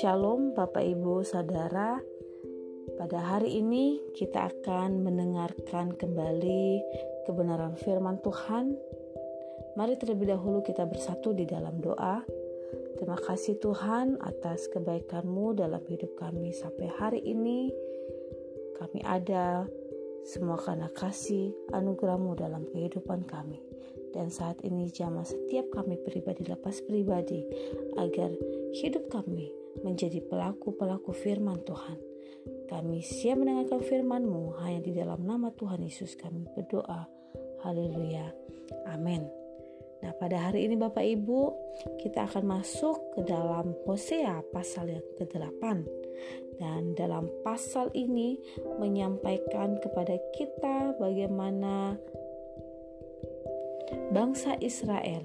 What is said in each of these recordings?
Shalom Bapak Ibu Saudara. Pada hari ini kita akan mendengarkan kembali kebenaran firman Tuhan. Mari terlebih dahulu kita bersatu di dalam doa. Terima kasih Tuhan atas kebaikanmu dalam hidup kami sampai hari ini. Kami ada semua karena kasih anugerahmu dalam kehidupan kami dan saat ini jamah setiap kami pribadi lepas pribadi agar hidup kami menjadi pelaku-pelaku firman Tuhan. Kami siap mendengarkan firman-Mu hanya di dalam nama Tuhan Yesus kami berdoa. Haleluya. Amin. Nah, pada hari ini Bapak Ibu, kita akan masuk ke dalam Hosea pasal yang ke-8. Dan dalam pasal ini menyampaikan kepada kita bagaimana bangsa Israel,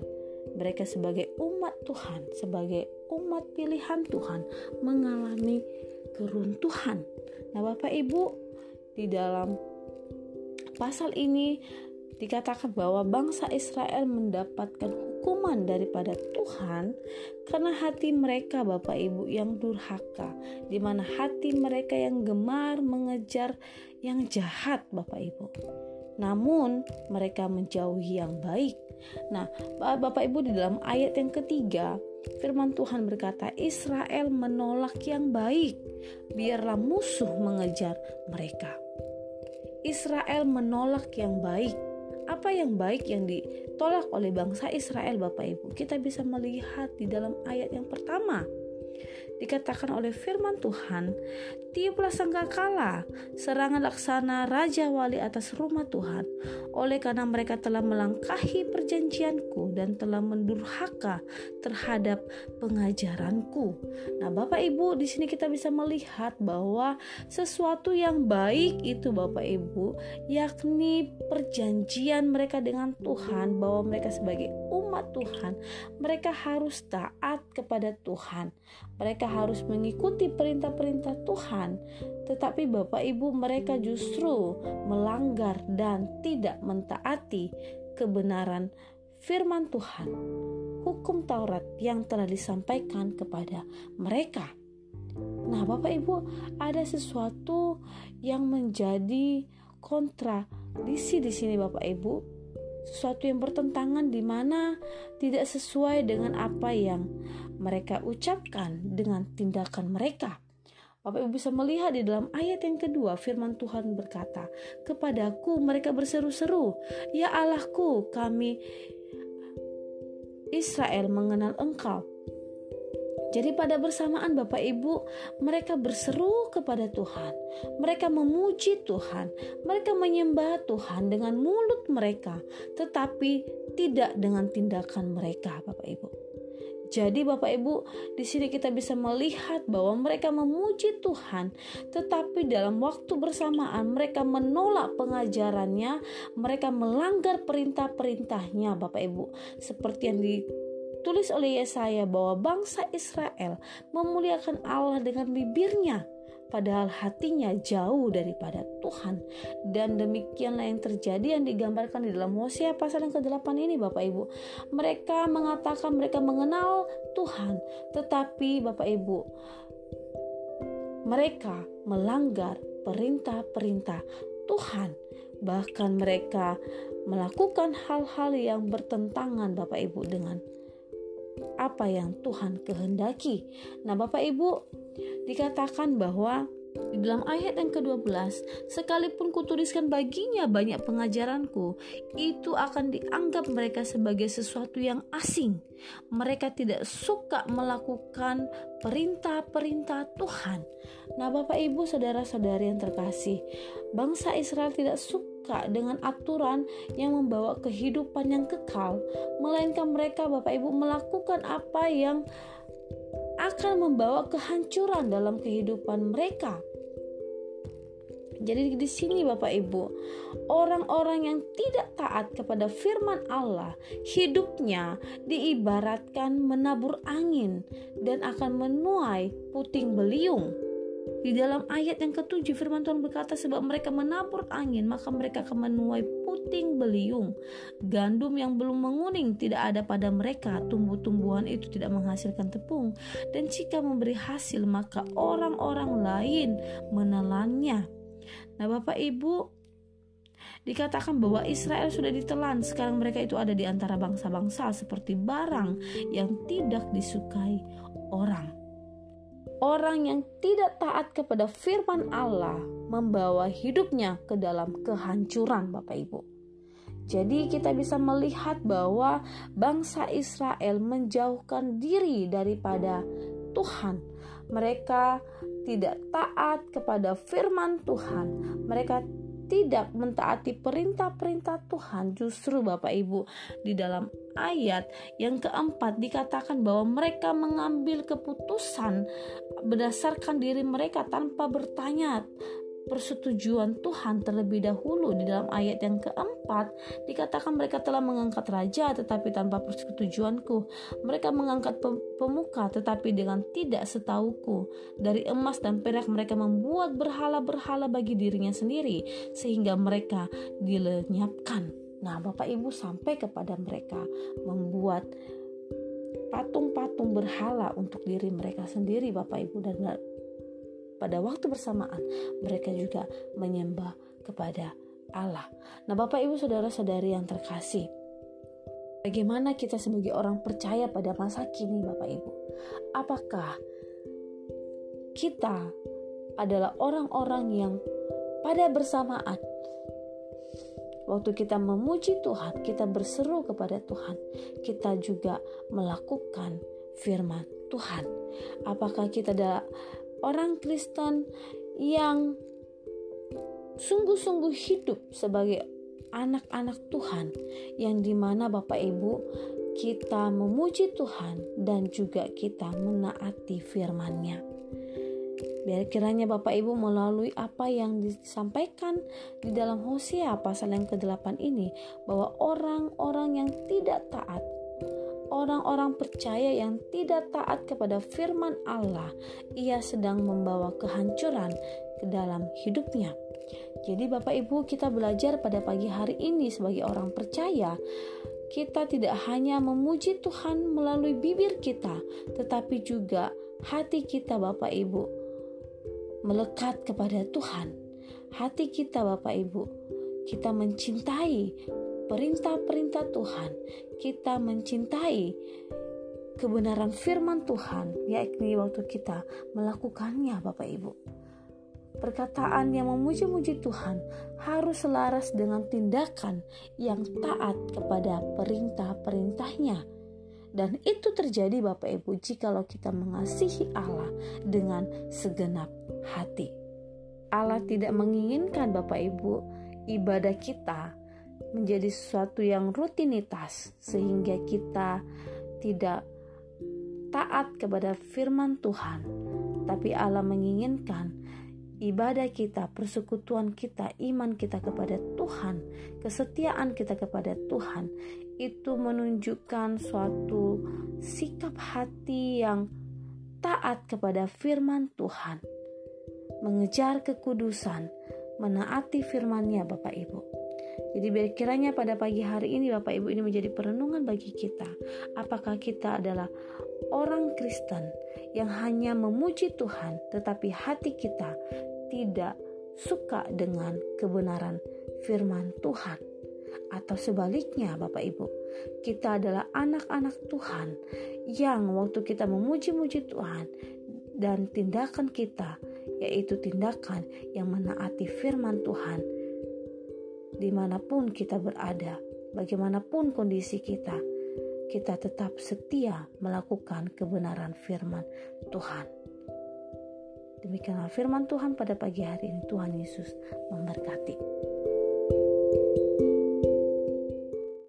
mereka sebagai umat Tuhan, sebagai umat pilihan Tuhan, mengalami keruntuhan. Nah, Bapak Ibu, di dalam pasal ini dikatakan bahwa bangsa Israel mendapatkan hukuman daripada Tuhan karena hati mereka Bapak Ibu yang durhaka, di mana hati mereka yang gemar mengejar yang jahat Bapak Ibu namun mereka menjauhi yang baik. Nah, Bapak Ibu di dalam ayat yang ketiga, firman Tuhan berkata, Israel menolak yang baik, biarlah musuh mengejar mereka. Israel menolak yang baik. Apa yang baik yang ditolak oleh bangsa Israel Bapak Ibu? Kita bisa melihat di dalam ayat yang pertama dikatakan oleh firman Tuhan, tiuplah sangkakala serangan laksana Raja Wali atas rumah Tuhan, oleh karena mereka telah melangkahi perjanjianku dan telah mendurhaka terhadap pengajaranku. Nah, Bapak Ibu, di sini kita bisa melihat bahwa sesuatu yang baik itu Bapak Ibu, yakni perjanjian mereka dengan Tuhan bahwa mereka sebagai umat Tuhan, mereka harus taat kepada Tuhan. Mereka harus mengikuti perintah-perintah Tuhan, tetapi Bapak Ibu mereka justru melanggar dan tidak mentaati kebenaran firman Tuhan, hukum Taurat yang telah disampaikan kepada mereka. Nah, Bapak Ibu, ada sesuatu yang menjadi kontradisi di sini Bapak Ibu sesuatu yang bertentangan di mana tidak sesuai dengan apa yang mereka ucapkan dengan tindakan mereka. Bapak Ibu bisa melihat di dalam ayat yang kedua firman Tuhan berkata, "Kepadaku mereka berseru-seru, ya Allahku, kami Israel mengenal Engkau." Jadi pada bersamaan Bapak Ibu, mereka berseru kepada Tuhan. Mereka memuji Tuhan. Mereka menyembah Tuhan dengan mulut mereka, tetapi tidak dengan tindakan mereka, Bapak Ibu. Jadi Bapak Ibu, di sini kita bisa melihat bahwa mereka memuji Tuhan, tetapi dalam waktu bersamaan mereka menolak pengajarannya, mereka melanggar perintah-perintahnya Bapak Ibu. Seperti yang di ditulis oleh Yesaya bahwa bangsa Israel memuliakan Allah dengan bibirnya padahal hatinya jauh daripada Tuhan. Dan demikianlah yang terjadi yang digambarkan di dalam Hosea pasal yang ke-8 ini Bapak Ibu. Mereka mengatakan mereka mengenal Tuhan tetapi Bapak Ibu mereka melanggar perintah-perintah Tuhan. Bahkan mereka melakukan hal-hal yang bertentangan Bapak Ibu dengan apa yang Tuhan kehendaki. Nah, Bapak Ibu, dikatakan bahwa di dalam ayat yang ke-12, sekalipun kutuliskan baginya banyak pengajaranku, itu akan dianggap mereka sebagai sesuatu yang asing. Mereka tidak suka melakukan perintah-perintah Tuhan. Nah, Bapak Ibu, saudara-saudari yang terkasih, bangsa Israel tidak suka dengan aturan yang membawa kehidupan yang kekal, melainkan mereka Bapak Ibu melakukan apa yang akan membawa kehancuran dalam kehidupan mereka. Jadi di sini Bapak Ibu, orang-orang yang tidak taat kepada firman Allah, hidupnya diibaratkan menabur angin dan akan menuai puting beliung. Di dalam ayat yang ketujuh firman Tuhan berkata sebab mereka menabur angin maka mereka akan menuai puting beliung. Gandum yang belum menguning tidak ada pada mereka. Tumbuh-tumbuhan itu tidak menghasilkan tepung dan jika memberi hasil maka orang-orang lain menelannya. Nah, Bapak Ibu, dikatakan bahwa Israel sudah ditelan. Sekarang mereka itu ada di antara bangsa-bangsa seperti barang yang tidak disukai orang. Orang yang tidak taat kepada firman Allah membawa hidupnya ke dalam kehancuran, Bapak Ibu. Jadi, kita bisa melihat bahwa bangsa Israel menjauhkan diri daripada Tuhan. Mereka tidak taat kepada firman Tuhan. Mereka tidak mentaati perintah-perintah Tuhan, justru Bapak Ibu di dalam ayat yang keempat dikatakan bahwa mereka mengambil keputusan berdasarkan diri mereka tanpa bertanya persetujuan Tuhan terlebih dahulu di dalam ayat yang keempat dikatakan mereka telah mengangkat raja tetapi tanpa persetujuanku. Mereka mengangkat pemuka tetapi dengan tidak setauku. Dari emas dan perak mereka membuat berhala-berhala bagi dirinya sendiri sehingga mereka dilenyapkan. Nah Bapak Ibu sampai kepada mereka membuat patung-patung berhala untuk diri mereka sendiri Bapak Ibu. Dan pada waktu bersamaan mereka juga menyembah kepada Allah. Nah, Bapak Ibu saudara-saudari yang terkasih, bagaimana kita sebagai orang percaya pada masa kini Bapak Ibu? Apakah kita adalah orang-orang yang pada bersamaan waktu kita memuji Tuhan, kita berseru kepada Tuhan, kita juga melakukan firman Tuhan. Apakah kita adalah orang Kristen yang sungguh-sungguh hidup sebagai anak-anak Tuhan yang di mana Bapak Ibu kita memuji Tuhan dan juga kita menaati firman-Nya. Biar kiranya Bapak Ibu melalui apa yang disampaikan di dalam Hosea pasal yang ke-8 ini bahwa orang-orang yang tidak taat orang-orang percaya yang tidak taat kepada firman Allah, ia sedang membawa kehancuran ke dalam hidupnya. Jadi, Bapak Ibu, kita belajar pada pagi hari ini sebagai orang percaya, kita tidak hanya memuji Tuhan melalui bibir kita, tetapi juga hati kita, Bapak Ibu, melekat kepada Tuhan. Hati kita, Bapak Ibu, kita mencintai perintah-perintah Tuhan, kita mencintai kebenaran firman Tuhan, yakni waktu kita melakukannya, Bapak Ibu. Perkataan yang memuji-muji Tuhan harus selaras dengan tindakan yang taat kepada perintah-perintahnya. Dan itu terjadi Bapak Ibu jikalau kita mengasihi Allah dengan segenap hati. Allah tidak menginginkan Bapak Ibu ibadah kita menjadi sesuatu yang rutinitas sehingga kita tidak taat kepada firman Tuhan tapi Allah menginginkan ibadah kita, persekutuan kita, iman kita kepada Tuhan, kesetiaan kita kepada Tuhan itu menunjukkan suatu sikap hati yang taat kepada firman Tuhan, mengejar kekudusan, menaati firman-Nya Bapak Ibu. Jadi biar kiranya pada pagi hari ini Bapak Ibu ini menjadi perenungan bagi kita. Apakah kita adalah orang Kristen yang hanya memuji Tuhan tetapi hati kita tidak suka dengan kebenaran firman Tuhan. Atau sebaliknya Bapak Ibu, kita adalah anak-anak Tuhan yang waktu kita memuji-muji Tuhan dan tindakan kita yaitu tindakan yang menaati firman Tuhan di mana pun kita berada, bagaimanapun kondisi kita, kita tetap setia melakukan kebenaran firman Tuhan. Demikianlah firman Tuhan pada pagi hari ini. Tuhan Yesus memberkati.